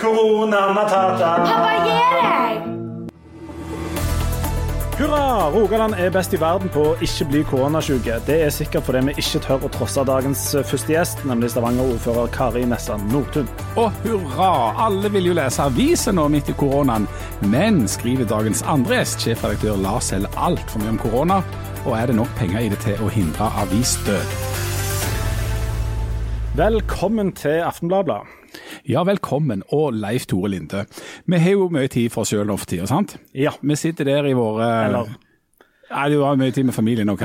Corona Matata. Pappa, gi deg! Hurra! Rogaland er best i verden på å ikke bli koronasyke. Det er sikkert fordi vi ikke tør å trosse dagens første gjest, nemlig Stavanger-ordfører Kari Nessan Nordtun. Og hurra! Alle vil jo lese aviser nå midt i koronaen. Men skriver dagens andre gjest, sjefredaktør Lars Helle, altfor mye om korona. Og er det nok penger i det til å hindre avisdød? Velkommen til Aftenbladet. Ja, velkommen, og Leif Tore Linde. Vi har jo mye tid for oss sjøl nå for tida, sant? Ja. Vi sitter der i våre Eller Nei, du har mye tid med familien, OK.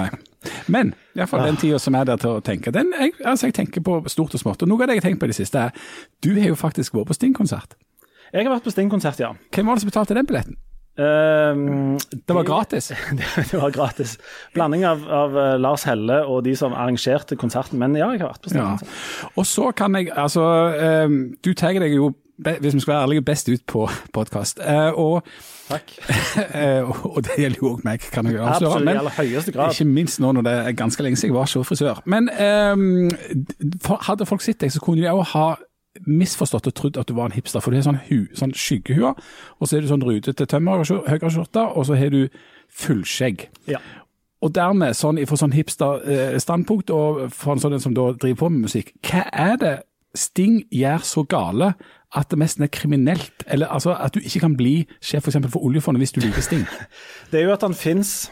Men iallfall den tida som er der til å tenke. Den, jeg, altså, jeg tenker på stort og smått. Og noe av det jeg har tenkt på i det siste, er du har jo faktisk vært på Sting-konsert. Jeg har vært på Sting-konsert, ja. Hvem var det som betalte den billetten? Ehm, Det var gratis. det, det var gratis. Blanding av, av eh, Lars Helle og de som arrangerte konserten. Men ja, jeg har vært på Ja. Og så kan jeg Altså, um, du tar deg jo, hvis vi skal være ærlige, best ut på podkast. og, Takk. eh, og det gjelder jo òg meg, kan jeg avsløre. Absolutt, i aller høyeste grad. ikke minst nå når det er ganske lenge siden jeg var sjåfrisør. Men um, for, hadde folk sett deg, så kunne de òg ha misforstått og trodd at du var en hipster. For du har sånn, hu, sånn skyggehue, og så er du sånn rutete tømmer og så har du fullskjegg. Ja. Og dermed, sånn, fra sånn hipster-standpunkt, og for en sånn som da driver på med musikk, hva er det Sting gjør så gale at det nesten er kriminelt? Eller altså, at du ikke kan bli sjef for, eksempel, for oljefondet hvis du liker Sting? Det er jo at han fins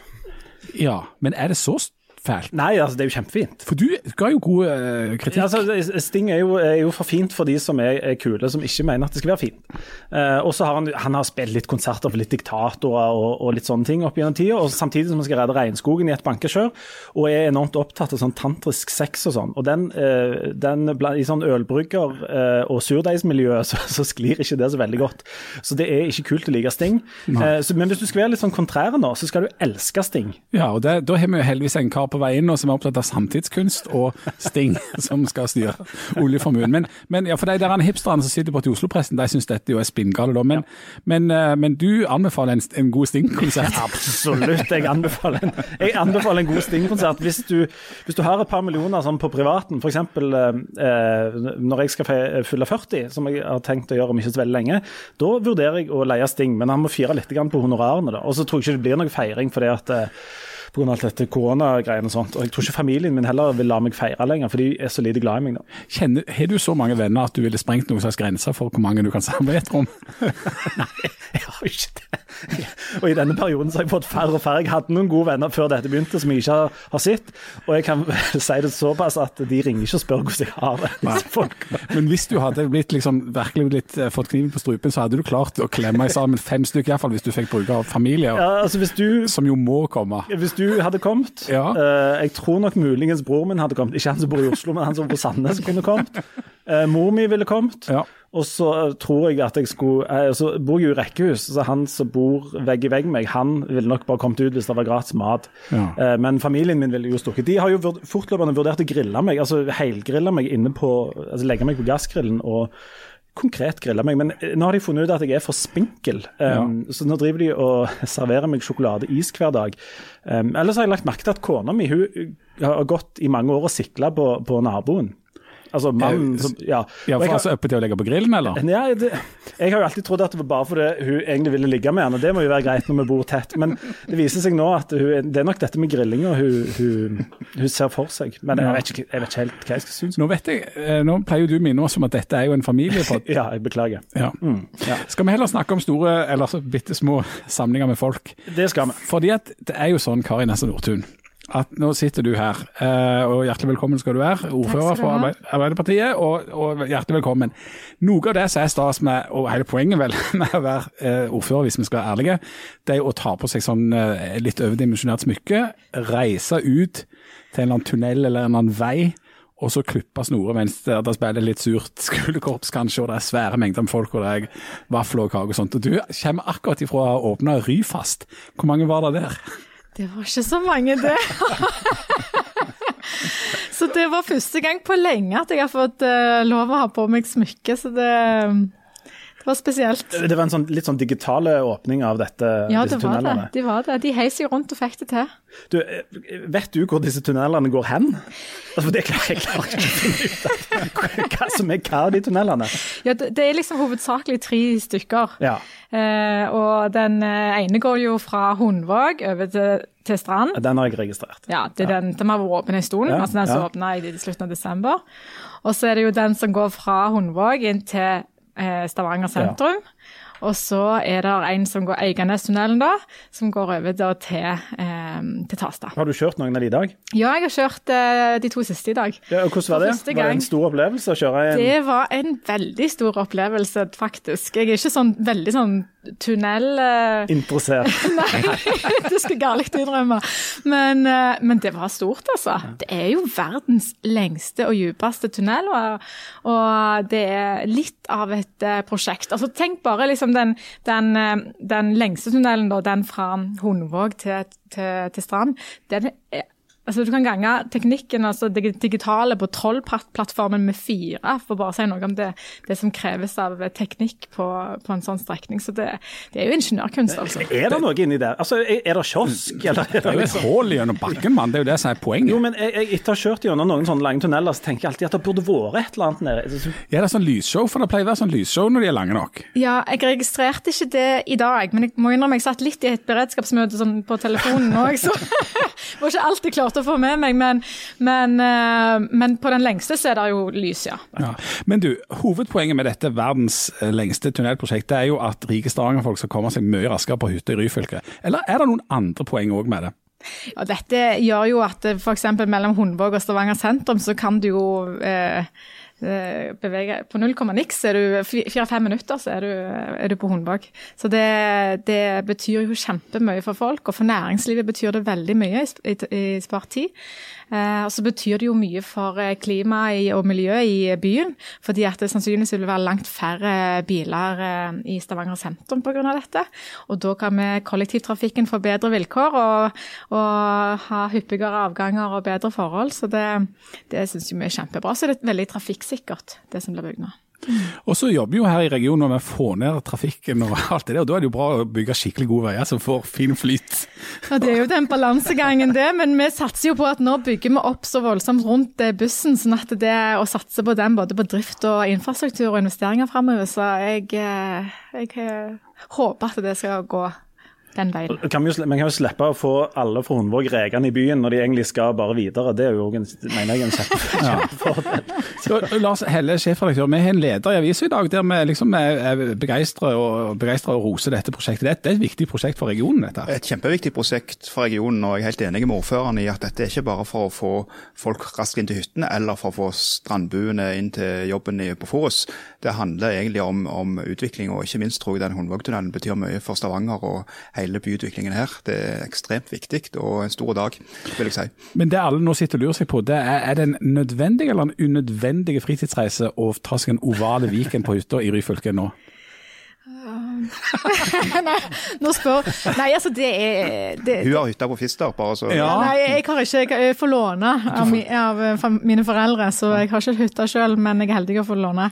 Ja, men er det så fælt? Nei, altså, det er jo kjempefint. For du ga jo god uh, kritikk. Ja, altså, Sting er jo, er jo for fint for de som er, er kule, som ikke mener at det skal være fint. Uh, og så har han, han har spilt litt konserter for litt diktatorer og, og litt sånne ting opp gjennom tida, og samtidig som han skal redde regnskogen i et bankekjør, og er enormt opptatt av sånn tantrisk sex og sånn. Og den, uh, den i sånn ølbrygger- og surdeigsmiljøet så, så sklir ikke det så veldig godt. Så det er ikke kult å like Sting. Så, men hvis du skal være litt sånn kontrær nå, så skal du elske Sting. Ja, og det, da har vi jo heldigvis en kar på inn nå som er opptatt av samtidskunst og Sting, som skal styre oljeformuen. Men, men ja, for de der hipsterne som sitter på til Oslo-pressen, de syns dette jo er spinngale, da. Men, men, eh, men du anbefaler en, en god Sting-konsert? Absolutt. Jeg anbefaler en, jeg anbefaler en god Sting-konsert. Hvis, du- hvis du har et par millioner sånn på privaten, f.eks. Eh, når jeg skal fylle 40, som jeg har tenkt å gjøre om ikke så veldig lenge, da vurderer jeg å leie Sting, men han må fire litt på honorarene. da. Og så tror jeg ikke det blir noe feiring fordi at av alt dette koronagreiene og sånt. Og jeg tror ikke familien min heller vil la meg feire lenger, for de er så lite glad i meg nå. Kjenner, har du så mange venner at du ville sprengt noen slags grenser for hvor mange du kan samle om? rom? Jeg har ikke det. Og i denne perioden så har jeg fått færre og færre. Jeg hadde noen gode venner før dette begynte som jeg ikke har, har sett. Og jeg kan si det såpass at de ringer ikke og spør hvordan jeg har det. Men hvis du hadde blitt liksom, virkelig blitt, eh, fått kniven på strupen, så hadde du klart å klemme sammen fem stykker, iallfall hvis du fikk bruke av familie, Ja, altså hvis du som jo må komme. hvis du hadde kommet Ja. Uh, Jeg tror nok muligens bror min hadde kommet. Ikke han som bor i Oslo, men han som bor på Sandnes kunne kommet. Uh, mor mi ville kommet. Ja. Og så eh, tror jeg at jeg skulle eh, Så bor jeg jo i rekkehus, så han som bor vegg i vegg med meg, han ville nok bare kommet ut hvis det var gratis mat. Ja. Eh, men familien min ville jo stukket. De har jo fortløpende vurdert å grille meg, altså helgrille meg inne på Altså legge meg på gassgrillen og konkret grille meg. Men eh, nå har de funnet ut at jeg er for spinkel, um, så nå driver de og serverer meg sjokoladeis hver dag. Um, ellers har jeg lagt merke til at kona mi hun uh, har gått i mange år og sikla på, på naboen. Altså Eh, som Ja. Ja, for altså oppe til å legge på grillen, eller? Ja, det, jeg har jo alltid trodd at det var bare fordi hun egentlig ville ligge med han, og det må jo være greit når vi bor tett. Men det viser seg nå at hun, det er nok dette med grillinga hun, hun, hun ser for seg. Men jeg vet, ikke, jeg vet ikke helt hva jeg skal synes. Nå vet jeg, eh, nå pleier jo du minne oss om at dette er jo en familiepod. Ja, jeg beklager. Ja. ja. Skal vi heller snakke om store, eller så bitte små samlinger med folk? Det skal vi. Fordi at det er jo sånn, Kari Nesse Nordtun, at nå sitter du her, eh, og hjertelig velkommen skal du være, ordfører for. Arbeiderpartiet, og, og hjertelig velkommen. Noe av det som er stas med, og hele poenget vel, med å være eh, ordfører, hvis vi skal være ærlige, det er å ta på seg sånn eh, litt overdimensjonert smykke, reise ut til en eller annen tunnel eller en eller annen vei, og så klippe snorer mens det, det spiller litt surt skolekorps kanskje, og det er svære mengder med folk, og det er vafler og kake og sånt. Og du kommer akkurat ifra å ha åpna Ryfast. Hvor mange var det der? Det var ikke så mange, det. så det var første gang på lenge at jeg har fått eh, lov å ha på meg smykke, så det, Det var spesielt. Det var en sånn, litt sånn digitale åpning av dette, Ja, disse det Ja, det. De var det. De heiv seg rundt og fikk det til. Du, eh, vet du hvor disse tunnelene går hen? Altså, det klarer jeg klarer ikke å finne ut av. Hva som er hva av de tunnelene? Ja, det, det er liksom hovedsakelig tre stykker. Ja, Eh, og den eh, ene går jo fra Hundvåg over til, til Strand. den har jeg registrert. Ja, det er den den har vært åpen en stund. Altså Den som ja. åpna i slutten av desember. Og så er det jo den som går fra Hundvåg inn til Stavanger sentrum. Og så er det en som går Eiganestunnelen, da, som går over da til, eh, til Tasta. Har du kjørt noen av de i dag? Ja, jeg har kjørt eh, de to siste i dag. Ja, og hvordan var det? Gang, Var det en stor opplevelse å kjøre en Det var en veldig stor opplevelse, faktisk. Jeg er ikke sånn veldig sånn tunnel... Eh, interessert? Nei, det skal galt innrømme. Men, eh, men det var stort, altså. Det er jo verdens lengste og djupeste tunnel, og, og det er litt av et eh, prosjekt. Altså, tenk bare liksom den, den, den lengste tunnelen, da, den fra Hundvåg til, til, til Strand. Den er Altså, du kan gange teknikken, altså det digitale på Troll-plattformen med fire, for bare å si noe om det, det som kreves av teknikk på, på en sånn strekning. Så det, det er jo ingeniørkunst, altså. Er det noe inni der? Altså, er er det kiosk, eller er Det det er jo et hull gjennom bakken, mann. Det er jo det som er poenget. jo, men jeg, jeg, etter å ha kjørt gjennom noen sånne lange tunneler, så tenker jeg alltid at det burde vært et eller annet nede. Så- Ja, det er sånn lysshow, for det pleier å være sånn lysshow når de er lange nok. Ja, jeg registrerte ikke det i dag, men jeg må innrømme jeg satt litt i et beredskapsmøte sånn på telefonen òg, så var ikke alltid jeg klarte å få med meg. Men, men, eh, men på den lengste så er det jo lys, ja. Ja. Men du, hovedpoenget med dette verdens eh, lengste tunnelprosjektet er jo at rike Stavanger-folk skal komme seg mye raskere på hytta i Ryfylke. Eller er det noen andre poeng òg med det? Ja, dette gjør jo at f.eks. mellom Hundvåg og Stavanger sentrum så kan du jo eh, eh, bevege På null komma niks er du fire-fem minutter, så er du, er du på håndbak. Så det, det betyr jo kjempemye for folk, og for næringslivet betyr det veldig mye i, i, i spart tid. Eh, og så betyr det jo mye for eh, klimaet og miljøet i byen, fordi at det sannsynligvis vil være langt færre biler eh, i Stavanger sentrum pga. dette. Og da kan vi kollektivtrafikken få bedre vilkår og, og ha hyppigere avganger og bedre forhold. Så det, det syns vi er kjempebra. Så det er veldig trafikksikkert, det som blir bygd nå. Og så jobber vi jo her i regionen med å få ned trafikken og alt det der, og da er det jo bra å bygge skikkelig gode veier som får fin flyt. Ja, Det er jo den balansegangen, det. Men vi satser jo på at nå bygger vi opp så voldsomt rundt eh, bussen, sånn at det å satse på den både på drift og infrastruktur og investeringer framover, så jeg, eh, jeg eh, håper at det skal gå den veien. Kan vi, jo, vi kan jo slippe å få alle fra Hundvåg rekende i byen når de egentlig skal bare videre. Det er jo en, mener jeg en kjempefordel. Så, Lars Helle, sjefredaktør, vi har en leder i avisa i dag der vi liksom er, begeistra og, begeistret og roser dette prosjektet. Det er, det er et viktig prosjekt for regionen, dette. Et kjempeviktig prosjekt for regionen, og jeg er helt enig med ordføreren i at dette er ikke bare for å få folk raskt inn til hyttene, eller for å få strandbuene inn til jobben på Forus. Det handler egentlig om, om utvikling, og ikke minst tror jeg den Hundvågtunnelen betyr mye for Stavanger og hele byutviklingen her. Det er ekstremt viktig, og en stor dag, vil jeg si. Men det alle nå sitter og lurer seg på, det er, er det en nødvendig eller en unødvendig fritidsreise å ta seg en ovale Viken på hytta i Ryfylke nå? Nei, nå spør Nei, altså, det er det, Hun har hytta på Fister, bare så Ja. Nei, jeg har ikke Jeg får låne av, av, av eh, mine foreldre, så jeg har ikke hytte sjøl, men jeg er heldig å få låne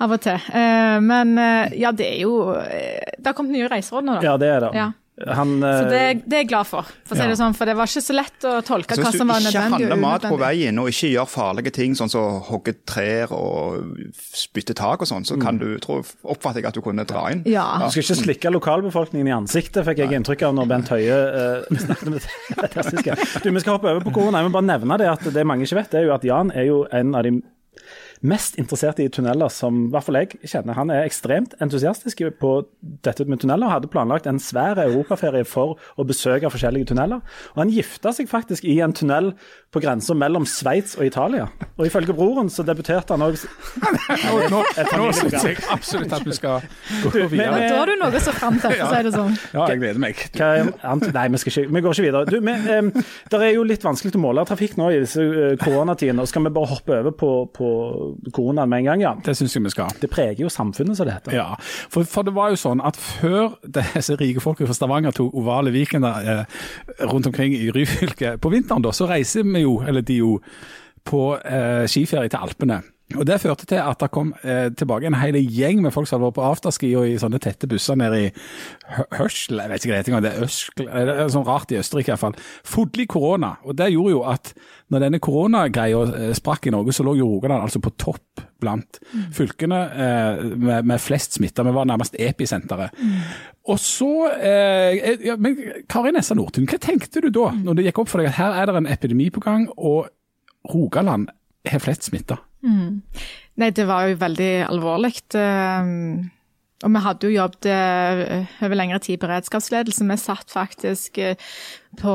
av og til. Eh, Men eh, ja, det er jo Det har kommet nye reiseråd nå, da. Ja, det er det. Ja. Han, Så det, eh, det er jeg glad for, for å si Ja. det sånn, for det var ikke så lett å tolke Så hva som var ikke nødvendig og handler mat på veien, og ikke gjør farlige ting, sånn som hogge trær og spytte tak og sånn, så kan du, tror, oppfatter jeg at du kunne dra inn. Ja. Du skal ikke slikke lokalbefolkningen i ansiktet, fikk jeg inntrykk av når Bent Høie uh, snakket om det fantastiske. Du, Vi skal hoppe over på korona. Jeg må bare nevne det at det mange ikke vet, det er jo at Jan er jo en av de mest interessert i tunneler, som i hvert fall jeg kjenner. Han er ekstremt entusiastisk på dette med tunneler, og hadde planlagt en svær europaferie for å besøke forskjellige tunneler. Og han gifta seg faktisk i en tunnel på grensa mellom Sveits og Italia. Og ifølge broren så debuterte han òg Nå, nå, nå syns jeg absolutt at vi skal gå men- videre. Da har du noe å se fram til, for å si det sånn. Ja, jeg gleder meg. Nei, vi, skal ikke, vi går ikke videre. Du, men, um, det er jo litt vanskelig å måle trafikk nå i disse eh, koronatidene. og Skal vi bare hoppe over på, på koronaen med en gang, ja. Det syns jeg vi skal. Det preger jo samfunnet, som det heter. Ja, for, for det var jo sånn at før disse rike folka fra Stavanger tok ovale Viken eh, rundt omkring i Ryfylke på vinteren, da, så reiser vi jo, eller de jo, på eh, skiferie til Alpene. Og Det førte til at det kom eh, tilbake en hel gjeng med folk som hadde vært på afterski og i sånne tette busser nede i Hørsel, jeg vet ikke hva det heter, det er Øskl, det er sånn rart i Østerrike i hvert fall. Fodlig korona. Og Det gjorde jo at når denne koronagreia eh, sprakk i Norge, så lå jo Rogaland altså på topp blant mm. fylkene eh, med, med, flest smitta. Vi var nærmest episenteret. Mm. Og så eh, ja, men Kari Nessa Nordtun, hva tenkte du da, når det gikk opp for deg at her er det en epidemi på gang, og Rogaland har flest smitta? Mm. Nei, det var jo veldig alvorlig. Eh, og vi hadde jo jobbet eh, over lengre tid i beredskapsledelse. Vi satt faktisk eh, på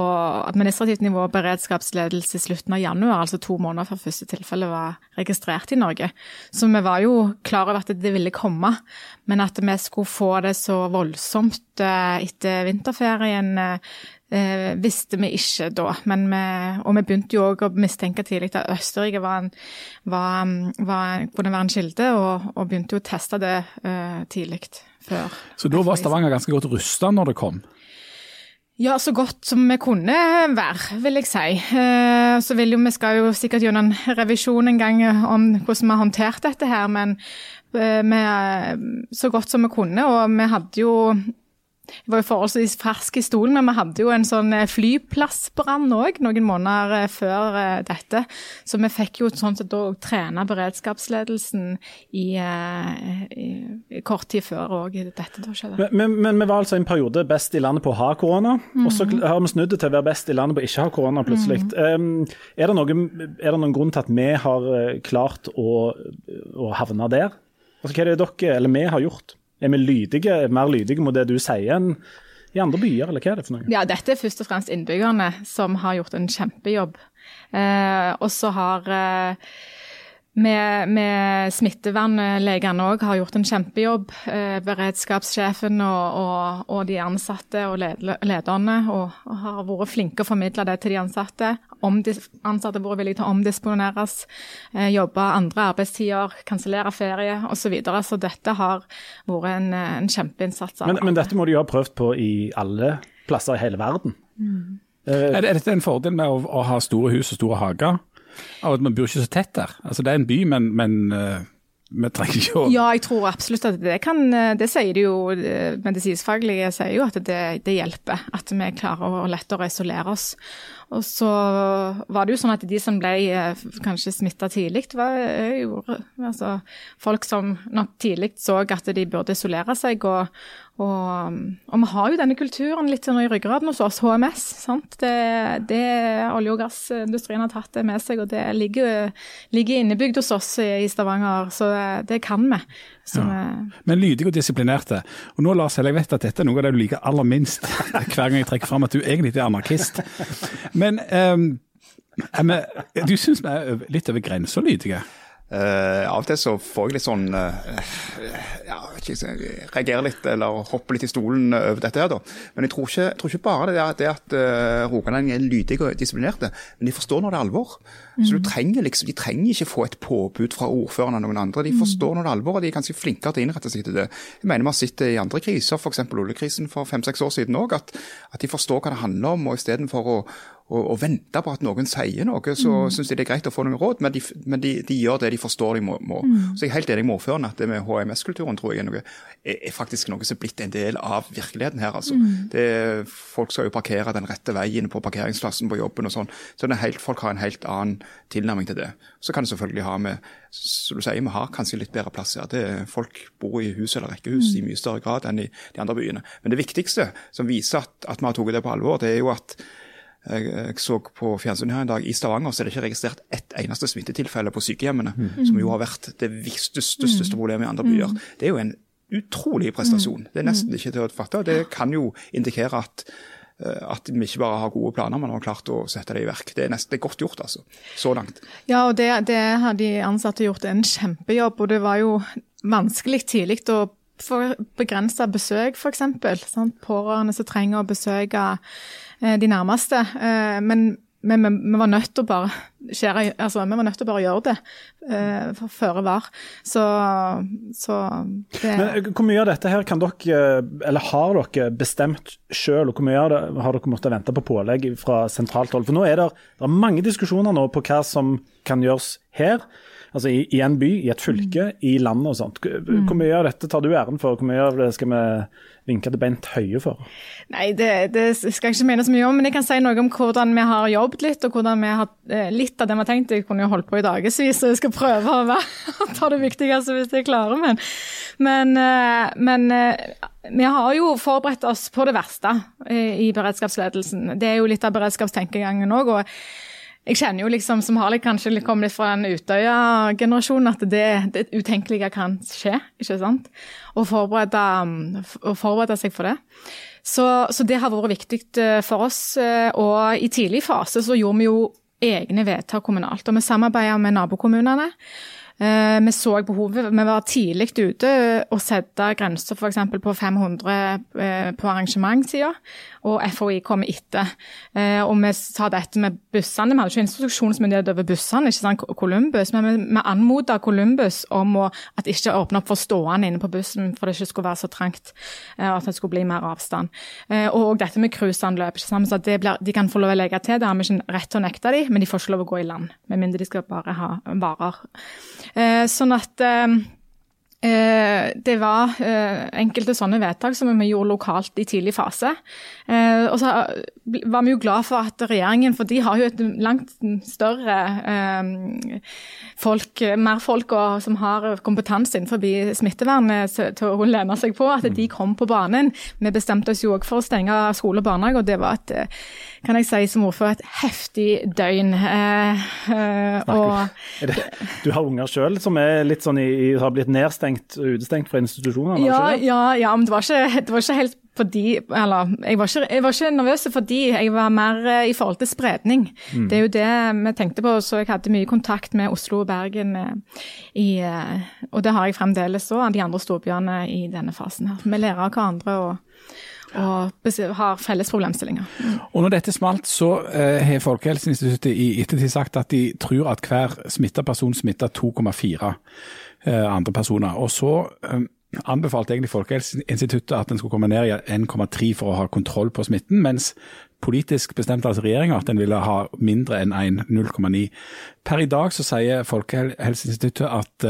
administrativt nivå beredskapsledelse i slutten av januar, altså to måneder før første tilfelle var registrert i Norge. Så vi var jo klar over at det ville komme, men at vi skulle få det så voldsomt etter vinterferien eh, visste vi ikke da. Vi, og vi begynte jo òg å mistenke tidlig at Østerrike var en, var, var, kunne være en kilde, og, og, begynte jo å teste det uh, tidlig før. Så da var Stavanger ganske godt rusta når det kom? Ja, så godt som vi kunne være, vil jeg si. Eh, så vil jo, Vi skal jo sikkert gjøre en revisjon en gang om hvordan vi har håndtert dette her, men eh, vi, så godt som vi kunne. Og vi hadde jo jeg var jo forholdsvis fersk i stolen, men vi hadde jo en sånn eh, flyplassbrann òg noen måneder eh, før eh, dette. Så vi fikk jo sånn sett òg trene beredskapsledelsen i, i, i, kort tid før òg dette da skjedde. Men, men, vi var altså en periode best i landet på å ha korona, mm. og så mhm. har vi snudd det til å være best i landet på å ikke ha korona plutselig. Mm. Um, er, det noen, er, det noen grunn til at vi har klart å, å havne der? Altså, hva er det dere eller vi har gjort? Er vi lydige, mer lydige mot det du sier enn i andre byer, eller hva er det for noe? Ja, dette er først og fremst innbyggerne som har gjort en kjempejobb. Eh, og så har eh, med, med smittevernlegene òg har gjort en kjempejobb. Eh, beredskapssjefen og, og, og, de ansatte og lederne og, og, har vært flinke å formidle det til de ansatte. Om de ansatte har vært villige til å omdisponeres, eh, jobbe andre arbeidstider, kansellere ferie osv. Så, videre. så dette har vært en, en kjempeinnsats. Men, men, dette må de jo ha prøvd på i alle plasser i hele verden. Mm. Eh, er, dette en fordel med å, å ha store hus og store hager? Av at man bor ikke så tett der. Altså Det er en by, men, men uh, vi trenger ikke å Ja, jeg tror absolutt at det kan eh, Det sier de jo eh, medisinskfaglige sier jo at det, det, hjelper. At vi klarer å lettere isolere oss. Og så var det jo sånn at de som ble eh, kanskje smitta tidlig, var eh, jo altså, folk som nok tidlig så at de burde isolere seg. Og, og, og vi har jo denne kulturen litt sånn i ryggraden hos oss, HMS. sant? Det, det Olje- og gassindustrien har tatt det med seg, og det ligger, ligger innebygd hos oss i Stavanger, så det kan vi. Ja. Men lydige og disiplinerte. Og nå Lars jeg vet at dette er noe av det du liker aller minst, hver gang jeg trekker fram at du egentlig er anarkist. Men um, du syns vi er litt over grensa lydige? Uh, av og til så får jeg litt sånn uh, ja, reagerer litt eller hopper litt i stolen over dette. her da. Men jeg tror ikke, jeg tror ikke bare det, det at uh, rogalendinger er lydige og disiplinerte, men de forstår når det er alvor. Mm. Så du trenger liksom, De trenger ikke få et påbud fra ordføreren eller noen andre. De forstår når det er alvor, og de er ganske flinke til å innrette seg til det. Jeg mener Vi har sett det i andre kriser, f.eks. oljekrisen for fem-seks år siden òg, at, at, de forstår hva det handler om. og Istedenfor å, å, og vente på at noen sier noe, så mm. syns de det er greit å få noen råd, men de, men de, de gjør det de forstår de må. må. Mm. Så jeg er helt enig med ordføreren at det med HMS-kulturen tror jeg er, noe, er, er, faktisk noe som er blitt en del av virkeligheten her. altså. Mm. Det, folk skal jo parkere den rette veien på parkeringsplassen på jobben og sånn. Så helt, folk har en helt annen tilnærming til det. Så kan det selvfølgelig ha med som du sier, vi har kanskje litt bedre plass her. Det, folk bor i hus eller rekkehus mm. i mye større grad enn i de andre byene. Men det viktigste som viser at, at vi har tatt det på alvor, det er jo at jeg, jeg så på fjernsynet her en dag, I Stavanger så er det ikke registrert ett eneste smittetilfelle på sykehjemmene, mm. som jo har vært det største, største problemet i andre byer. Mm. Det er jo en utrolig prestasjon. Det er nesten mm. ikke til å fatte. Det kan jo indikere at eh, at vi ikke bare har gode planer, men har klart å sette det i verk. Det er, nesten, det er godt gjort, altså. Så langt. Ja, og det, det har de ansatte gjort en kjempejobb. Og det var jo vanskelig tidlig å begrense besøk, f.eks. Pårørende som trenger å besøke Eh, de nærmeste. Eh, men vi, vi, vi, var nødt til å bare skjære, altså, vi var nødt til å bare gjøre det uh, føre var. Så, så det Men Hvor mye av dette her kan dere, eller har dere bestemt selv, og hvor mye av det har dere måttet vente på pålegg fra sentralt hold? For nå er det, det er mange diskusjoner nå på hva som kan gjøres her. Altså i, i en by, i et fylke, i landet og sånt. Hvor hvor mye av dette tar du æren for, hvor mye av det skal vi vinke til Bent Høie for? Nei, det, det skal jeg ikke mene så mye om, men jeg kan si noe om hvordan vi har jobbet litt, og hvordan vi har eh, litt av det vi har tenkt. Jeg kunne jo holdt på i dagevis, så jeg skal prøve å være, ta det viktigste hvis jeg klarer. Men, men, eh, men eh, vi har jo forberedt oss på det verste i beredskapsledelsen. Det er jo litt av beredskapstenkegangen òg. og jeg kjenner jo liksom, som har kanskje kommet litt fra den Utøya-generasjonen, at det, det utenkelige kan skje. ikke sant? Å forberede, forberede seg for det. Så, så, det har vært viktig eh, for oss. eh, Og i tidlig fase så gjorde vi jo egne vedtak kommunalt. Og vi samarbeider med nabokommunene. Eh, Vi så behovet. Vi var tidlig ute og sette grenser f.eks. på 500 eh, på arrangementssida, og FHI kom etter. Eh, Og vi sa dette med bussene. Vi hadde ikke instruksjonsmyndighet over bussene, ikke sant, Columbus, men vi, anmodet Columbus om å, at ikke åpne opp for stående inne på bussen, for det ikke skulle være så trangt, og at det skulle bli mer avstand. Og dette med cruiseanløp. De kan få lov å legge til, det har vi ikke rett til å nekte dem, men de får ikke lov å gå i land. Med mindre de skal bare ha varer. Eh, Sånn at eh, Eh, det var enkelte sånne vedtak som vi gjorde lokalt i tidlig fase. Og så var vi jo glad for at regjeringen, for de har jo et langt større folk, mer folk som har kompetanse innenfor smittevern eh, til å lene seg på, at de kom på banen. Vi bestemte oss jo òg for å stenge skole og barnehage, og det var et kan jeg si som ordfører, et heftig døgn. Eh, eh, og, det, du har unger sjøl som er sånn i, har blitt nedstengt og utestengt fra institusjonene? Ja, ja, ja, men det var ikke, det var ikke helt fordi Eller jeg var, ikke, jeg var ikke nervøs fordi jeg var mer eh, i forhold til spredning. Mm. Det er jo det vi tenkte på. Så jeg hadde mye kontakt med Oslo og Bergen, eh, i, eh, og det har jeg fremdeles òg, de andre storbyene i denne fasen her. Vi lærer av hverandre og, og har felles problemstillinger. Og når dette smalt, så eh, har Folkehelseinstituttet i ettertid sagt at de tror at hver smitta person smitter 2,4 eh, andre personer. Og så eh, anbefalte egentlig Folkehelseinstituttet at den skulle komme ned i 1,3 for å ha kontroll på smitten, mens politisk bestemte altså regjeringa at den ville ha mindre enn 1,09. Per i dag så sier Folkehelseinstituttet at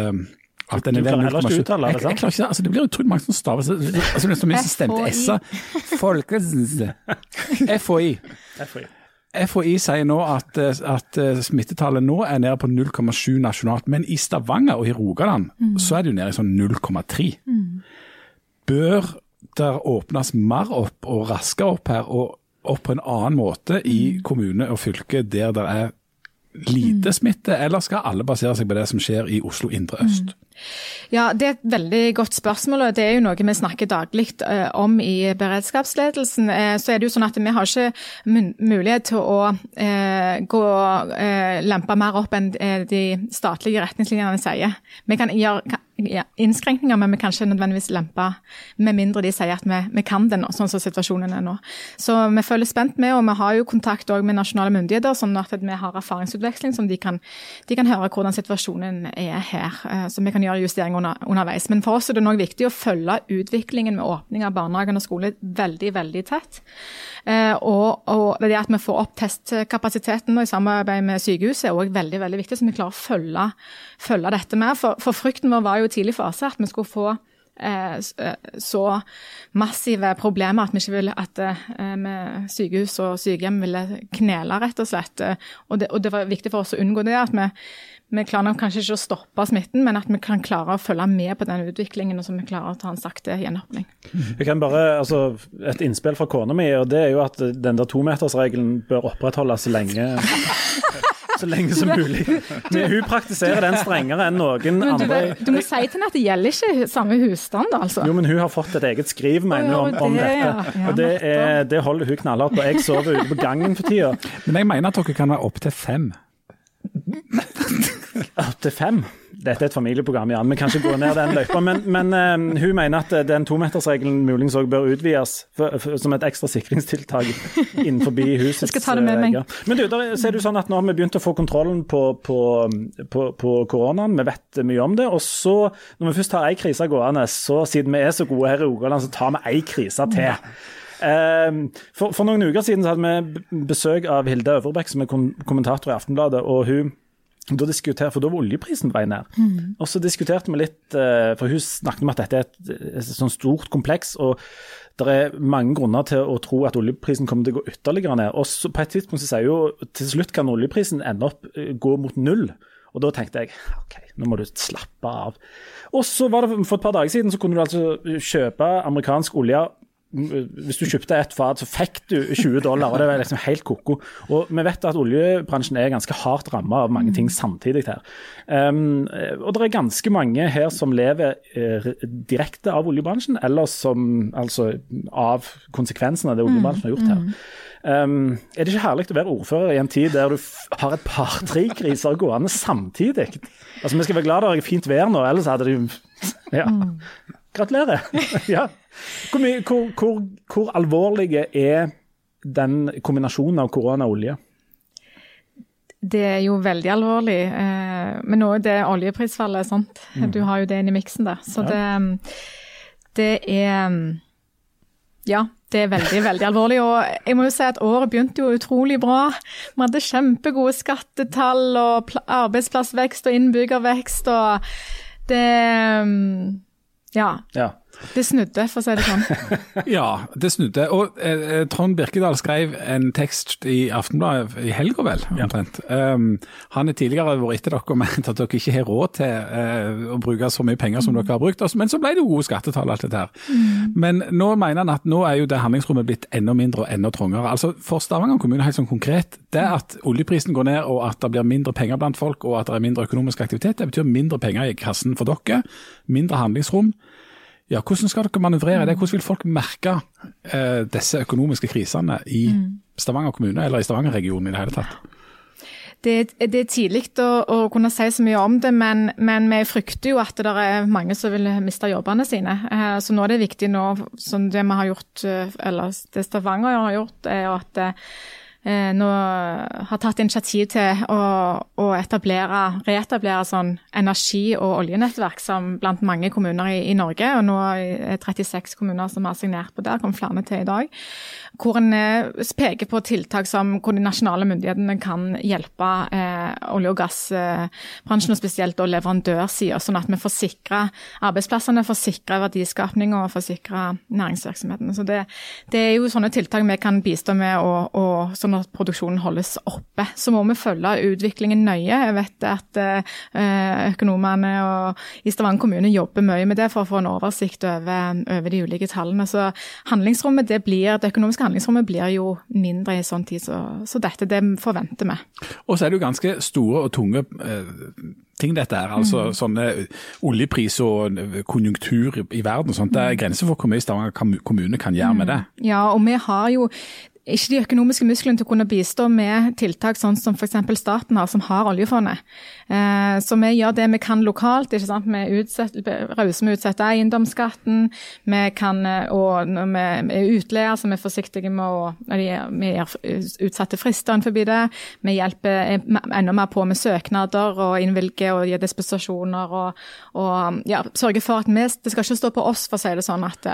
at den Du er uttale det, Jeg- jeg klarer ikke det. Altså, det blir utrolig mange som staver så- altså, Det er så mye som stemte S-er. Folkens FHI. FHI. FHI sier nå at, eh, at eh, smittetallet nå er nede på 0,7 nasjonalt, men i Stavanger og i Rogaland så er det jo nede i sånn 0,3. Bør der åpnes mer opp og raskere opp her, og opp på en annen måte i kommune og fylke der det er lite smitte, eller skal alle basere seg på det som skjer i Oslo indre øst? Ja, Det er et veldig godt spørsmål, og det er jo noe vi snakker daglig eh, om i beredskapsledelsen. Eh, så er det jo sånn at Vi har ikke mulighet til å eh, gå, og lempe mer opp enn de statlige retningslinjene sier. Vi kan gjøre ja, innskrenkninger, men vi kan ikke nødvendigvis lempe, med mindre de sier at vi, vi kan det nå, sånn som situasjonen er nå. Så vi følger spent med, og vi har jo kontakt med nasjonale myndigheter, sånn at vi har erfaringsutveksling, som de kan, de kan høre hvordan situasjonen er her. eh, Så vi kan gjøre justeringer under, underveis. Men for oss er det nok viktig å følge utviklingen med åpning av barnehagen og skole veldig, veldig tett. Eh, og, og det at vi får opp testkapasiteten i samarbeid med sykehuset er også veldig veldig viktig, så vi klarer å følge, følge dette mer. For, for frykten vår var jo i tidlig fase at vi skulle få eh, eh, så massive problemer at vi ikke ville at eh, med sykehus og sykehjem ville knele, rett og slett. Og det, og det var viktig for oss å unngå det. at vi vi klarer kanskje ikke å stoppe smitten, men at vi kan klare å følge med på den utviklingen, og så vi klarer å ta en sakte gjenåpning. Jeg kan bare, altså, Et innspill fra kona mi, og det er jo at den der tometersregelen bør opprettholdes lenge så lenge som mulig. Men hun praktiserer den strengere enn noen Men du, andre. du må si til henne at det gjelder ikke samme husstand, altså. Jo, men hun har fått et eget skriv, mener hun, om, om det, dette. ja. Og det, er, det holder hun knallhardt på. Jeg sover ute på gangen for tida. Men jeg mener at dere kan være opptil fem. Opptil fem. Dette er et familieprogram, Jan. Vi kan ikke gå ned den løypa. Men, men uh, hun mener at den tometersregelen muligens òg bør utvides for, for, som et ekstra sikringstiltak innenfor husets vegger. Men du, der ser du sånn at nå har vi begynt å få kontrollen på, på, på, på koronaen. Vi vet mye om det. Og så, når vi først har ei krise gående, så siden vi er så gode her i Rogaland, så tar vi ei krise til. Eh, For, for noen uker siden så hadde vi besøk av Hilde Øvrebekk, som er kommentator i Aftenbladet. og hun Da diskuterte, for da var oljeprisen på vei ned. Og så diskuterte vi litt, eh, for hun snakket om at dette er et, et sånn stort kompleks. og det er mange grunner til å tro at oljeprisen kommer til å gå ytterligere ned. Og så på et tidspunkt så sier hun til slutt kan oljeprisen ende opp eh, gå mot null. Og da tenkte jeg OK, nå må du slappe av. Og så var det for et par dager siden så kunne du altså kjøpe amerikansk olje hvis du kjøpte et fat, så fikk du 20 dollar, og det var liksom helt ko-ko. Og vi vet at oljebransjen er ganske hardt rammet av mange ting samtidig her. Um, og det er ganske mange her som lever uh, direkte av oljebransjen, eller som altså av konsekvensene av det oljebransjen har gjort her. Um, er det ikke herlig å være ordfører i en tid der du har et par-tre kriser gående samtidig? Altså, Vi skal være glad det er fint vær nå, ellers hadde det Ja. Gratulerer. ja. Hvor, mye, hvor, hvor, hvor alvorlig er den kombinasjonen av korona og olje? Det er jo veldig alvorlig. Eh, men nå er det oljeprisfallet, sant. Mm. Du har jo det inn i miksen der. Så det, det er Ja, det er veldig, veldig alvorlig. Og jeg må jo si at året begynte jo utrolig bra. Vi hadde kjempegode skattetall og arbeidsplassvekst og innbyggervekst og det Ja. ja. Det snudde, for å si det sånn. ja, det snudde. Og eh, Trond Birkedal skrev en tekst i Aftenbladet i helga, vel, omtrent. Ja. Um, han er tidligere vært etter dere og ment at dere ikke har råd til uh, å bruke så mye penger som mm. dere har brukt. Men så ble det jo gode skattetall, alt dette her. Mm. Men nå mener han at nå er jo det handlingsrommet blitt enda mindre og enda trangere. Altså For Stavanger kommune helt sånn konkret, det at oljeprisen går ned og at det blir mindre penger blant folk og at det er mindre økonomisk aktivitet, det betyr mindre penger i kassen for dere, mindre handlingsrom. Ja, Hvordan skal dere manøvrere det? Hvordan vil folk merke eh, disse økonomiske krisene i mm. Stavanger kommune, eller i Stavanger-regionen i det hele tatt? Det, det er tidlig å, å, kunne si så mye om det, men, men, vi frykter jo at det er mange som vil miste jobbene sine. Eh, så nå er det viktig nå, som det vi har gjort, eh, eller det Stavanger har gjort, er at eh, nå har tatt initiativ til å, å etablere, reetablere sånn energi- og oljenettverk som blant mange kommuner i, i Norge. Og nå er det 36 kommuner som har signert på det, kom flere til i dag. Hvor en eh, peker på tiltak som hvor de nasjonale myndighetene kan hjelpe eh, olje- og gassbransjen, og spesielt da leverandørsida, sånn at vi får sikra arbeidsplassene, får sikra verdiskapning og får sikra næringsvirksomheten. Så det, det, er jo sånne tiltak vi kan bistå med, og, og sånn at produksjonen holdes oppe. Så må vi følge utviklingen nøye. Jeg vet at eh, økonomene i Stavanger kommune jobber mye med det for å få en oversikt over, over de ulike tallene. Så handlingsrommet det blir, det økonomiske handlingsrommet blir jo mindre i sånn tid, så, så dette det forventer vi. Og så er det jo ganske store og tunge eh, ting dette er, altså mm. sånne oljepris og konjunktur i verden og sånt. Det er grenser for hvor mye Stavanger kommune kan gjøre med det. Ja, og vi har jo ikke de økonomiske musklene til å kunne bistå med tiltak sånn som f.eks. staten har, som har oljefondet. Eh, så vi gjør det vi kan lokalt. ikke sant? Vi er rause med å utsette eiendomsskatten. Vi kan, eh, og når vi er utleier, så vi er forsiktige med å Vi gir utsatte frister forbi det. Vi hjelper enda mer på med søknader og innvilger og gir dispensasjoner. Og, og ja, sørger for at vi Det skal ikke stå på oss, for å si det sånn, at,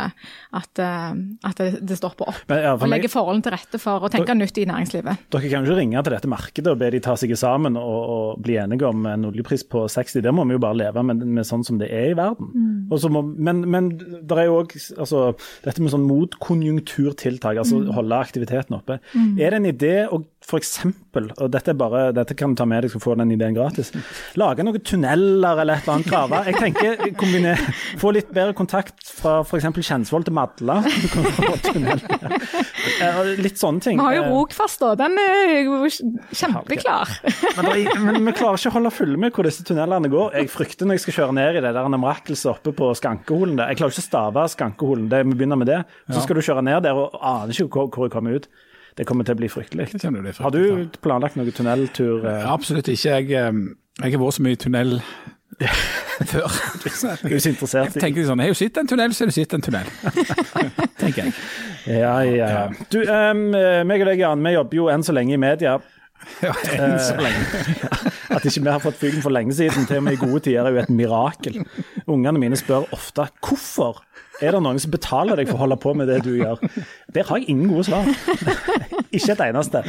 at, at det, det stopper opp. Men, ja, for og legger forholdene til rette for å tenke nytt i næringslivet. Dere kan jo ikke ringe til dette markedet og be de ta seg sammen og, og bli enige om en oljepris på 60. Det må vi jo bare leve med, med sånn som det er i verden. Mm. Må, men, men det er jo òg altså, dette med sånn motkonjunkturtiltak, altså mm. holde aktiviteten oppe. Mm. Er det en idé å f.eks., og dette, bare, dette kan du ta med deg, skal få den ideen gratis, lage noen tunneler eller et eller annet grave? Jeg tenker kombiner, Få litt bedre kontakt fra f.eks. Kjensvoll til Madla. Litt sånne ting. Vi har jo eh, Rogfast, da. Den er kjempeklar. men, men, vi klarer ikke å holde følge med hvor disse tunnelene går. Jeg frykter når jeg skal kjøre ned i det der mirakelset oppe på Skankeholen. Jeg klarer ikke å stave Skankeholen, det, vi begynner med det. Så skal du kjøre ned der og aner ikke hvor, hvor jeg kommer ut. Det kommer til å bli fryktelig. Bli fryktelig Har du planlagt noen tunneltur? Ja, absolutt ikke. Jeg, eh, jeg har vært så mye i tunnel før. Du så interessert i Jeg tenker sånn, jeg har jo sett en tunnel, så har du sett en tunnel. tenker jeg. Ja, ja, ja. Du, um, meg og deg, Jan, vi jobber jo enn så lenge i media. Ja, enn så lenge. At ikke vi har fått fyken for lenge siden, til og med i gode tider, er jo et mirakel. Ungene mine spør ofte hvorfor er det noen som betaler deg for å holde på med det du gjør. Der har jeg ingen gode svar. ikke et eneste.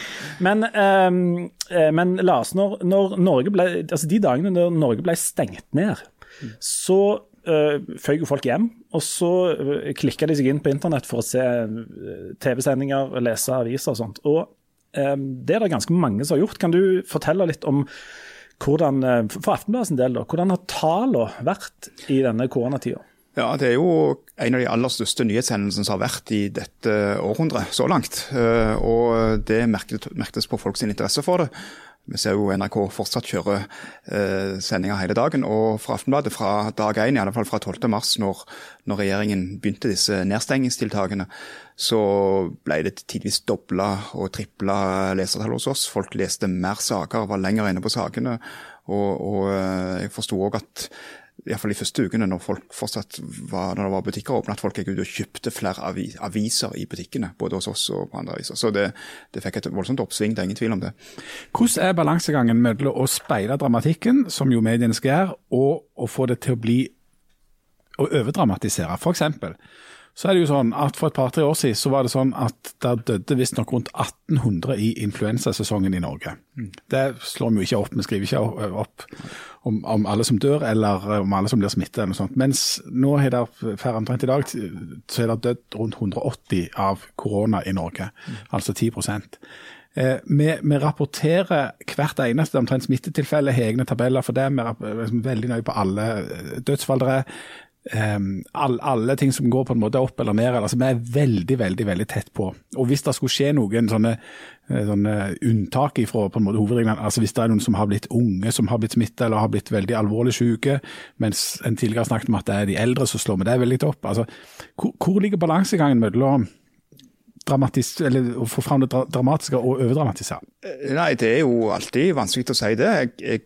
Men, eh, men Lars, når, når Norge ble, altså de dagene når Norge ble stengt ned, så uh, føyk jo folk hjem. Og så uh, klikka de seg inn på internett for å se TV-sendinger, lese aviser og sånt. Og um, det er det ganske mange som har gjort. Kan du fortelle litt om hvordan, for Aftenbladets del, da, hvordan har tallene vært i denne koronatida? Ja, Det er jo en av de aller største nyhetshendelsene som har vært i dette århundret så langt. Og det merkes på folks interesse for det. Vi ser jo NRK fortsatt kjøre eh, sendinger hele dagen. Og fra Aftenbladet fra dag én, i alle fall fra 12. mars, når, når regjeringen begynte disse nedstengingstiltakene, så ble det tidvis dobla og tripla lesertall hos oss. Folk leste mer saker, var lenger inne på sakene. Og, og eh, jeg forsto òg at iallfall de første ukene når folk fortsatt var, når det var butikker åpne, at folk gikk ut og kjøpte flere aviser i butikkene. Både hos oss og på andre aviser. Så det, det fikk et voldsomt oppsving, det er ingen tvil om det. Hvordan er balansegangen mellom å speile dramatikken, som jo mediene skal gjøre, og å få det til å bli å overdramatisere? For eksempel, så er det jo sånn at For et par-tre år siden så var det sånn at der døde visstnok rundt 1800 i influensasesongen i Norge. Det slår vi jo ikke opp. Vi skriver ikke opp om, om, alle som dør eller om alle som blir smittet. eller noe sånt. Mens nå er det per omtrent i dag så er det dødd rundt 180 av korona i Norge. Altså 10% Eh, vi, vi, rapporterer hvert eneste omtrent smittetilfelle, har egne tabeller for det. Vi er veldig nøye på alle dødsfall det er. Um, all, alle ting som går på en måte opp eller ned. altså Vi er veldig veldig, veldig tett på. Og Hvis det skulle skje noen sånne, eh, sånne unntak fra på en måte hovedreglene, altså hvis det er noen som har blitt unge som har blitt smittet eller har blitt veldig alvorlig syke, mens en tidligere snakket om at det er de eldre, så slår vi det veldig opp. altså Hvor, hvor ligger balansegangen mellom å få fram det dramatiske og overdramatisere? Eh, nei, Det er jo alltid vanskelig å si det. Jeg, jeg,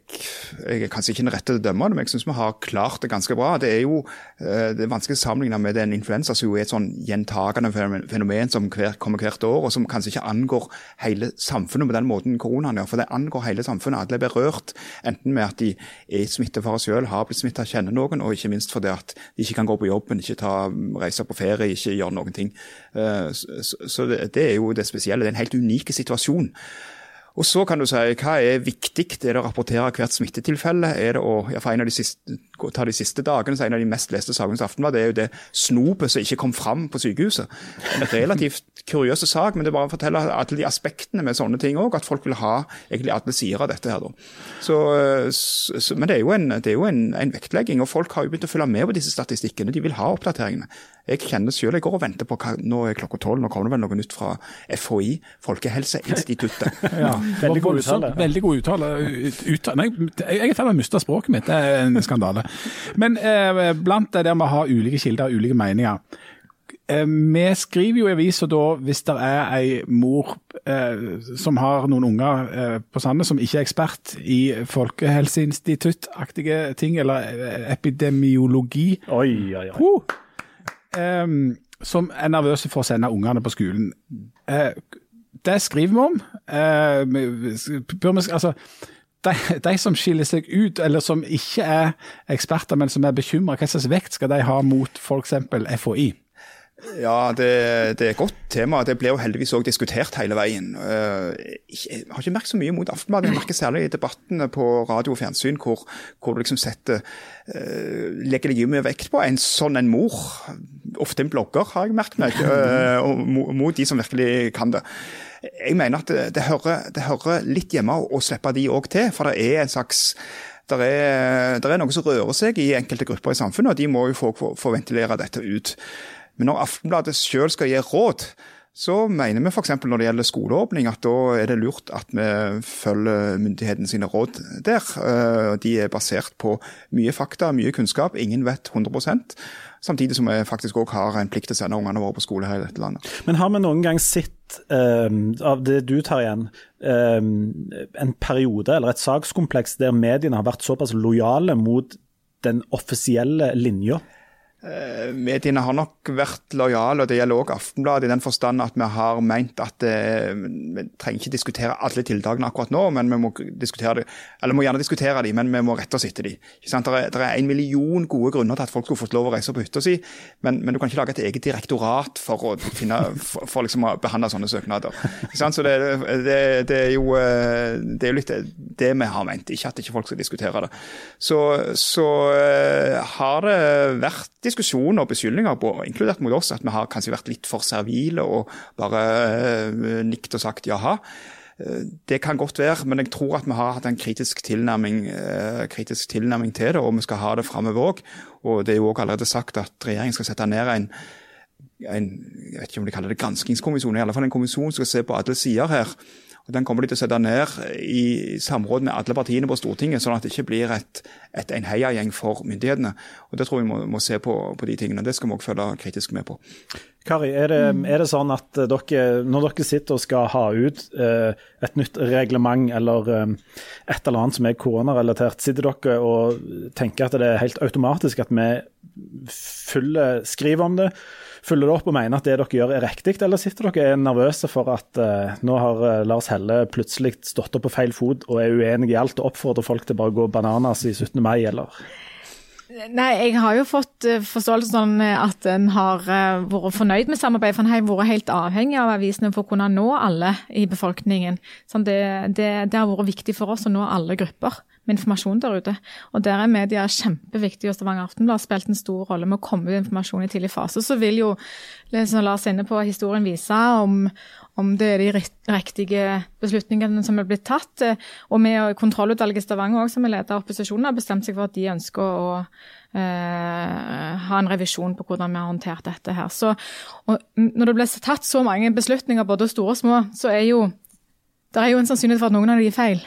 jeg er kanskje ikke den rette til å dømme det, men jeg syns vi har klart det ganske bra. Det er jo eh, det er vanskelig å sammenligne med en influensa, som jo er et sånn gjentagende fenomen som hver, kommer hvert år, og som kanskje ikke angår hele samfunnet på den måten koronaen gjør. For det angår hele samfunnet. Alle er berørt, enten med at de er smittefare selv, har blitt smittet, kjenner noen, og ikke minst fordi at de ikke kan gå på jobben, ikke ta, reise på ferie, ikke gjøre noen ting. Uh, så, det, er jo det spesielle. Det er en helt unik situasjon. Og så kan du si, Hva er viktig? Er det å rapportere hvert smittetilfelle? Er det å, ja, for en av de siste, ta de siste dagene, så En av de mest leste sakene i Aftenbladet er jo det snopet som ikke kom fram på sykehuset. En relativt kuriøs sak, men det bare forteller fortelle alle de aspektene med sånne ting òg. At folk vil ha egentlig alle sider av dette. her da. Så, så, men det er jo, en, det er jo en, en, vektlegging, og folk har jo begynt å følge med på disse statistikkene. De vil ha oppdateringene. Jeg kjenner selv, jeg går og venter på hva, nå er klokka tolv, nå kommer det vel noe nytt fra FHI, Folkehelseinstituttet. ja, veldig god uttale. Veldig god uttale. Nei, jeg er i ferd med å miste språket mitt, det er en skandale. Men eh, blant det der med å ha ulike kilder og ulike meninger. Eh, vi skriver jo i avisa da hvis det er ei mor eh, som har noen unger eh, på Sandnes som ikke er ekspert i folkehelseinstituttaktige ting, eller eh, epidemiologi. Oi, oi, oi. Uh! som er nervøse for å sende ungene på skolen. Det skriver vi om. Uh, altså, de, de, som skiller seg ut, eller som ikke er eksperter, men som er bekymra, hva slags vekt skal de ha mot f.eks. FHI? Ja, det, det, er et godt tema. Det ble jo heldigvis òg diskutert hele veien. Eh, jeg har ikke merket så mye mot Aftenbladet. Jeg merker særlig i debattene på radio og fjernsyn hvor, hvor du liksom setter uh, Legger deg mye vekt på en sånn en mor. Ofte en blogger, har jeg merket meg. Uh, mot de som virkelig kan det. Jeg mener at det, hører, det hører, litt hjemme å slippe de òg til. For det er en slags det er, er, noe som rører seg i enkelte grupper i samfunnet, og de må jo få, få, få ventilere dette ut. Men når Aftenbladet selv skal gi råd, så mener vi f.eks. når det gjelder skoleåpning, at da er det lurt at vi følger myndighetene sine råd der. Eh, de er basert på mye fakta, mye kunnskap. Ingen vet 100 Samtidig som vi faktisk òg har en plikt til å sende ungene våre på skole her i dette landet. Men har vi noen gang sett, um, av det du tar igjen, um, en periode eller et sakskompleks der mediene har vært såpass lojale mot den offisielle linja? Eh, mediene har nok vært lojale, og det gjelder også Aftenbladet, i den forstand at vi har meint at eh, vi trenger ikke diskutere alle tiltakene akkurat nå, men vi må diskutere det, eller må gjerne diskutere dem, men vi må rette oss etter dem. Det er, en million gode grunner til at folk skulle fått lov å reise på hytta si, men, men, du kan ikke lage et eget direktorat for å, finne, for, for liksom å behandle sånne søknader. Så det, det, det, er jo eh, det er litt det vi har meint, ikke at ikke folk skal diskutere det. Så, så har det vært diskusjoner og beskyldninger, på, inkludert mot oss, at vi har kanskje vært litt for servile og bare øh, nikt og sagt jaha. Uh, det kan godt være, men jeg tror at vi har hatt en kritisk tilnærming, øh, kritisk tilnærming til det, og vi skal ha det framover òg. Og det er jo òg allerede sagt at regjeringen skal sette ned en, en jeg vet ikke om de kaller det granskingskommisjon, i alle fall en kommisjon som skal se på alle sider her. Den kommer de til å sette ned i samråd med alle partiene på Stortinget, sånn at det ikke blir et, et, en heiagjeng for myndighetene. Og Det tror jeg vi må, må, se på, på de tingene. Det skal vi også følge kritisk med på. Kari, er det, er det sånn at dere, når dere sitter og skal ha ut eh, et nytt reglement eller eh, et eller annet som er koronarelatert, sitter dere og tenker at det er helt automatisk at vi fyller, skriver om det? Følger dere opp og mener at det dere gjør er riktig, eller sitter dere nervøse for at uh, nå har uh, Lars Helle plutselig stått opp på feil fot og er uenig i alt og oppfordrer folk til bare å gå bananas i 17. mai, eller? Nei, jeg har jo fått forståelse sånn at en har vært fornøyd med samarbeidet. For en har vært helt avhengig av avisene for å kunne nå alle i befolkningen. Sånn det, det, det, har vært viktig for oss å nå alle grupper med informasjon der ute. Og der er media kjempeviktig, og Stavanger Aftenblad har spilt en stor rolle med å komme ut informasjon i tidlig fase. Så vil jo, som Lars inne på, historien vise om, om det er de riktige beslutningene som er blitt tatt. Og med kontrollutvalget i Stavanger også, som er leder av opposisjonen, har bestemt seg for at de ønsker å eh, ha en revisjon på hvordan vi har håndtert dette her. Så, når det ble tatt så mange beslutninger, både store og små, så er jo det er jo en sannsynlighet for at noen av de er feil.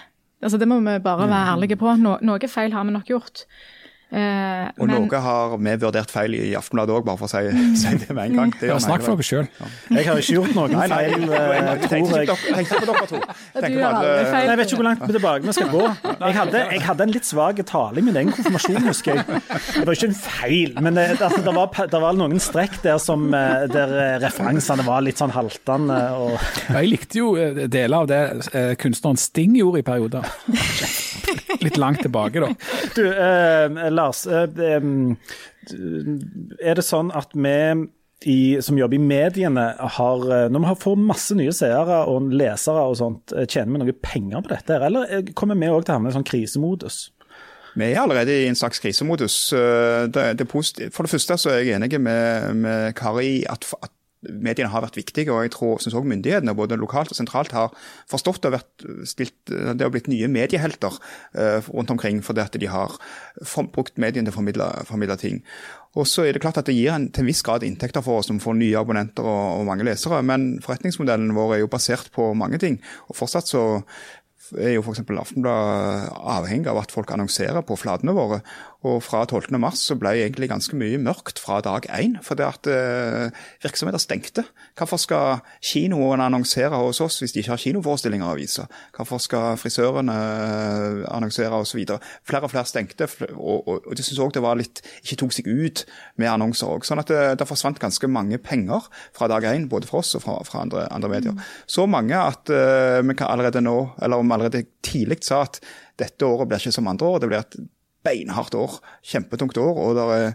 Altså, det må vi bare være ærlige på. No, noe feil har vi nok gjort. Eh, og men, noe har vi vurdert feil i Aftenbladet òg, bare for å si, si, det med en gang. Det ja, Snakk for dere sjøl. Jeg har ikke gjort noen feil, eh, tror jeg. Tenkte på dere to. Nei, jeg vet ikke hvor langt tilbake vi skal gå. Jeg hadde, jeg hadde en litt svak tale i min egen konfirmasjon, husker jeg. Det var ikke en feil, men det, altså, det, var, det var, noen strekk der, som, eh, der eh, referansene var litt sånn haltende. Og... Jeg likte jo deler av det kunstneren Sting gjorde i perioder. Litt langt tilbake, da. Du, eh, Lars. Eh, er det sånn at vi i, som jobber i mediene, har, eh, når vi får masse nye seere og lesere og sånt, eh, tjener vi noe penger på dette? Eller eh, kommer vi òg til å havne i sånn krisemodus? Vi er allerede i en slags krisemodus. Det, det For det første så er jeg enig med, med Kari at, at mediene har vært viktige, og jeg tror synes også myndighetene både lokalt og sentralt har forstått og vært stilt, det har blitt nye mediehelter uh, rundt omkring fordi at de har brukt mediene til å formidle, formidle, ting. Og så er det klart at det gir en, til en viss grad inntekter for oss som får nye abonnenter og, og mange lesere, men forretningsmodellen vår er jo basert på mange ting. og fortsatt så er jo f.eks. Aftenbladet avhengig av at folk annonserer på flatene våre. Og fra 12. mars så ble egentlig ganske mye mørkt fra dag én, fordi at eh, virksomheter stengte. Hvorfor skal kinoen annonsere hos oss hvis de ikke har kinoforestillinger å vise? Hvorfor skal frisørene eh, annonsere osv.? Flere og flere stengte, og, og, og de syntes òg det var litt ikke tok seg ut med annonser òg. Sånn at det, det, forsvant ganske mange penger fra dag én, både for oss og fra, fra andre, andre, medier. Mm. Så mange at uh, vi kan allerede nå, eller om allerede tidlig sa at dette året blir ikke som andre år. Det blir et beinhardt år. Kjempetungt år. og det er,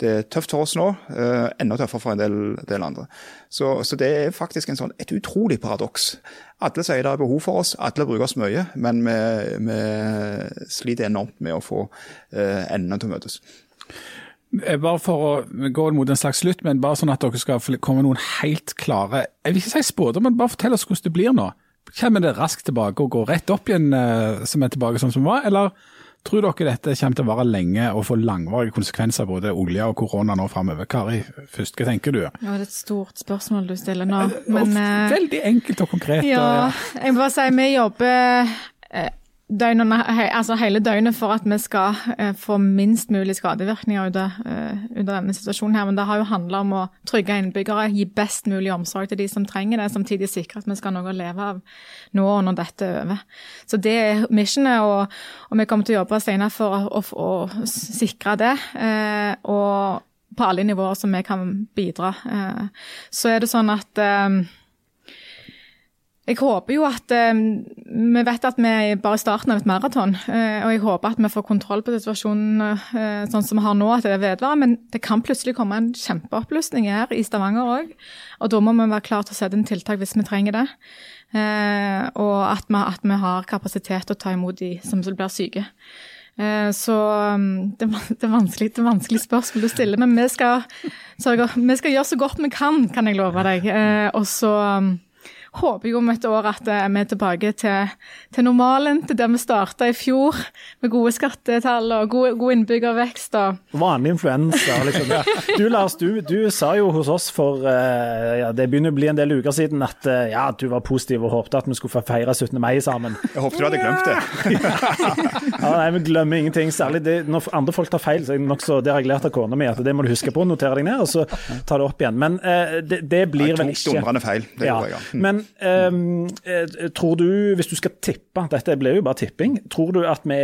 det er tøft for oss nå. Eh, enda tøffere for en del, del andre. Så, så, det er faktisk sånn, et utrolig paradoks. Alle sier det er behov for oss, alle bruker oss mye, men vi, vi sliter enormt med å få eh, endene til å møtes. Eh, bare for å gå mot en slags slutt, men bare sånn at dere skal komme noen helt klare Jeg vil ikke si spådom, men bare fortell oss hvordan det blir nå. Kommer det raskt tilbake og går rett opp igjen eh, som er tilbake sånn som det var, eller Tror dere dette kommer til å vare lenge og få langvarige konsekvenser både olje og korona nå framover? Kari, først, hva tenker du? Ja, Det er et stort spørsmål du stiller nå. Men, veldig enkelt og konkret. Ja, jeg må bare si vi jobber eh, døgnene, altså hele døgnet for at vi skal eh, få minst mulig skadevirkninger av, uh, denne situasjonen. her, Men det har jo handla om å trygge innbyggere, gi best mulig omsorg til de som trenger det, samtidig sikre at vi skal ha noe å leve av nå og når dette er over. Så det er missionet, og, og vi kommer til å jobbe senere for å, å, å sikre det. Eh, og på alle nivåer som vi kan bidra. Så er det sånn at jeg håper jo at Vi vet at vi er bare i starten av et maraton. og jeg håper at vi får kontroll på situasjonen sånn som vi har nå, at det vedvarer. Men det kan plutselig komme en kjempeoppløsning her i Stavanger òg. Og da må vi være klare til å sette inn tiltak hvis vi trenger det. og at vi, at vi har kapasitet til å ta imot de som blir syke. Så det, er vanskelig, det er vanskelig spørsmål du stiller, men vi skal, vi skal gjøre så godt vi kan, kan jeg love deg. Og så håper jo om et år at eh, vi er tilbake til, til normalen, til der vi starta i fjor, med gode skattetall og god, god innbyggervekst. Og Vanlig influensa. Liksom. Ja. Du Lars, du, du, sa jo hos oss for eh, ja, det begynner å bli en del uker siden at eh, ja, du var positiv og håpte at vi skulle få feire 17. mai sammen. Jeg håpet du hadde glemt det. ja, nei, Vi glemmer ingenting. Særlig det, når andre folk tar feil, så er det nokså det har jeg lært av kona mi, at det må du huske på. Notere deg ned, og så ta det opp igjen. Men eh, det, det, blir vel ikke To dundrende feil. Det ja. jeg. Mm. Men Um, tror du, hvis du skal tippe, dette blir jo bare tipping, tror du at, vi,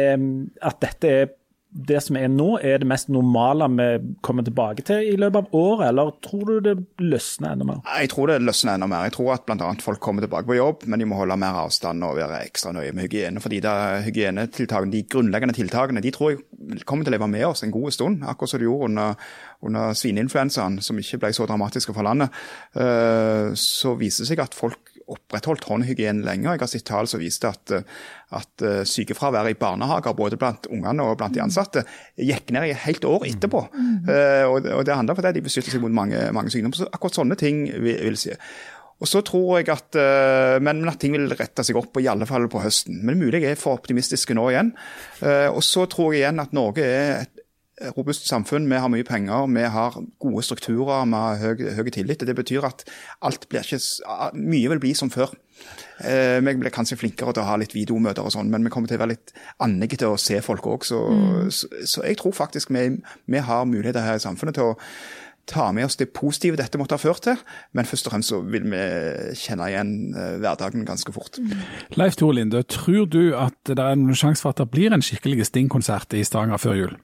at dette er det som er nå, er det mest normale vi kommer tilbake til i løpet av året, eller tror du det løsner enda mer? Jeg tror det løsner enda mer. Jeg tror at bl.a. folk kommer tilbake på jobb, men de må holde mer avstand og være ekstra nøye med hygiene. fordi da hygienetiltakene, De grunnleggende tiltakene de tror jeg kommer til å leve med oss en god stund, akkurat som de gjorde under, under svineinfluensaen, som ikke ble så dramatiske for landet. Eh, så viser det seg at folk opprettholdt håndhygiene lenger. Jeg har sett tall som viste at, at eh, sykefraværet i barnehager, både blant ungene og blant de ansatte, gikk ned i et helt år etterpå. Mm. Uh, og, det handler om at de beskytter seg mot mange, mange sykdommer. Så akkurat sånne ting vil, vil si. Og så tror jeg at, men, at ting vil rette seg opp, i alle fall på høsten. Men mulig jeg er for optimistiske nå igjen. Og så tror jeg igjen at Norge er robust samfunn. Vi har mye penger, vi har gode strukturer, vi har høy, høy tillit. Det betyr at alt blir ikke, mye vil bli som før. Eh, vi blir kanskje flinkere til å ha litt videomøter og sånn, men vi kommer til å være litt annige til å se folk òg. Så, mm. så, så, jeg tror faktisk vi, vi har muligheter her i samfunnet til å ta med oss det positive dette måtte ha ført til, men først og fremst så vil vi kjenne igjen uh, hverdagen ganske fort. Mm. Leif Tore Linde, tror du at det er en sjanse for at det blir en skikkelig Sting-konsert i Stavanger før jul?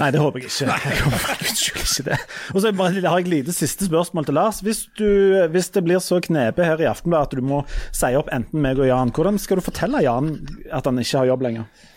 Nei, det håper jeg ikke. Jeg håper ikke det. Og så har jeg et lite siste spørsmål til Lars. Hvis, du, hvis det blir så knepe her i Aftenbladet at du må si opp enten meg og Jan, hvordan skal du fortelle Jan at han ikke har jobb lenger?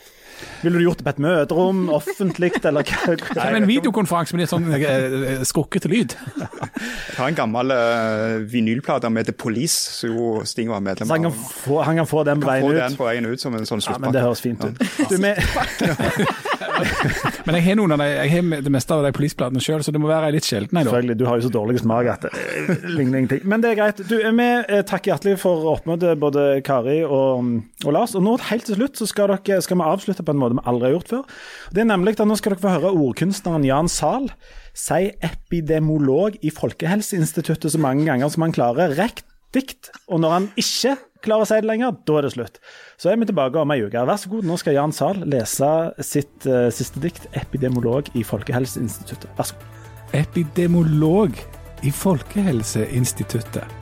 Ville du gjort det på et møterom, offentlig, eller hva? Nei, en videokonferanse med litt sånn uh, skrukkete lyd. Jeg har en gammel uh, vinylplate med The Police, som jo Sting var medlem av. Han kan få, han kan få den på veien ut? den på veien ut som en sånn sluttpakke. Ja, men det høres fint ut. Ja. Du, med... men jeg har noen av de, jeg har det meste av de policeplatene sjøl, så det må være litt sjelden. Selvfølgelig, du har jo så dårlig smak at det ligner ingenting. Men det er greit. Du, Vi takker hjertelig for oppmøtet, både Kari og, og Lars. Og nå helt til slutt så skal, dere, skal vi avslutte på en måte vi aldri har gjort før. Det er nemlig at Nå skal dere få høre ordkunstneren Jan Zahl si epidemolog i Folkehelseinstituttet så mange ganger som han klarer. Rekt dikt. Og når han ikke klarer å si det lenger, da er det slutt. Så er vi tilbake om ei uke. Vær så god, nå skal Jan Zahl lese sitt uh, siste dikt, 'Epidemolog i Folkehelseinstituttet'. Vær så god. Epidemolog i Folkehelseinstituttet.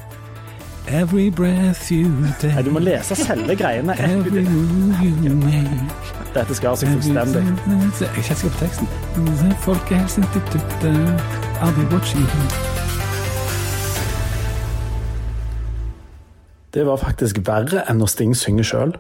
Every breath you take Nei, du må lese selve greiene. Every move you make Dette skal seg fullstendig. Jeg kjenner ikke på teksten. Folkehelseinstituttet, I'll be watching you. Det var faktisk verre enn når Sting synger sjøl.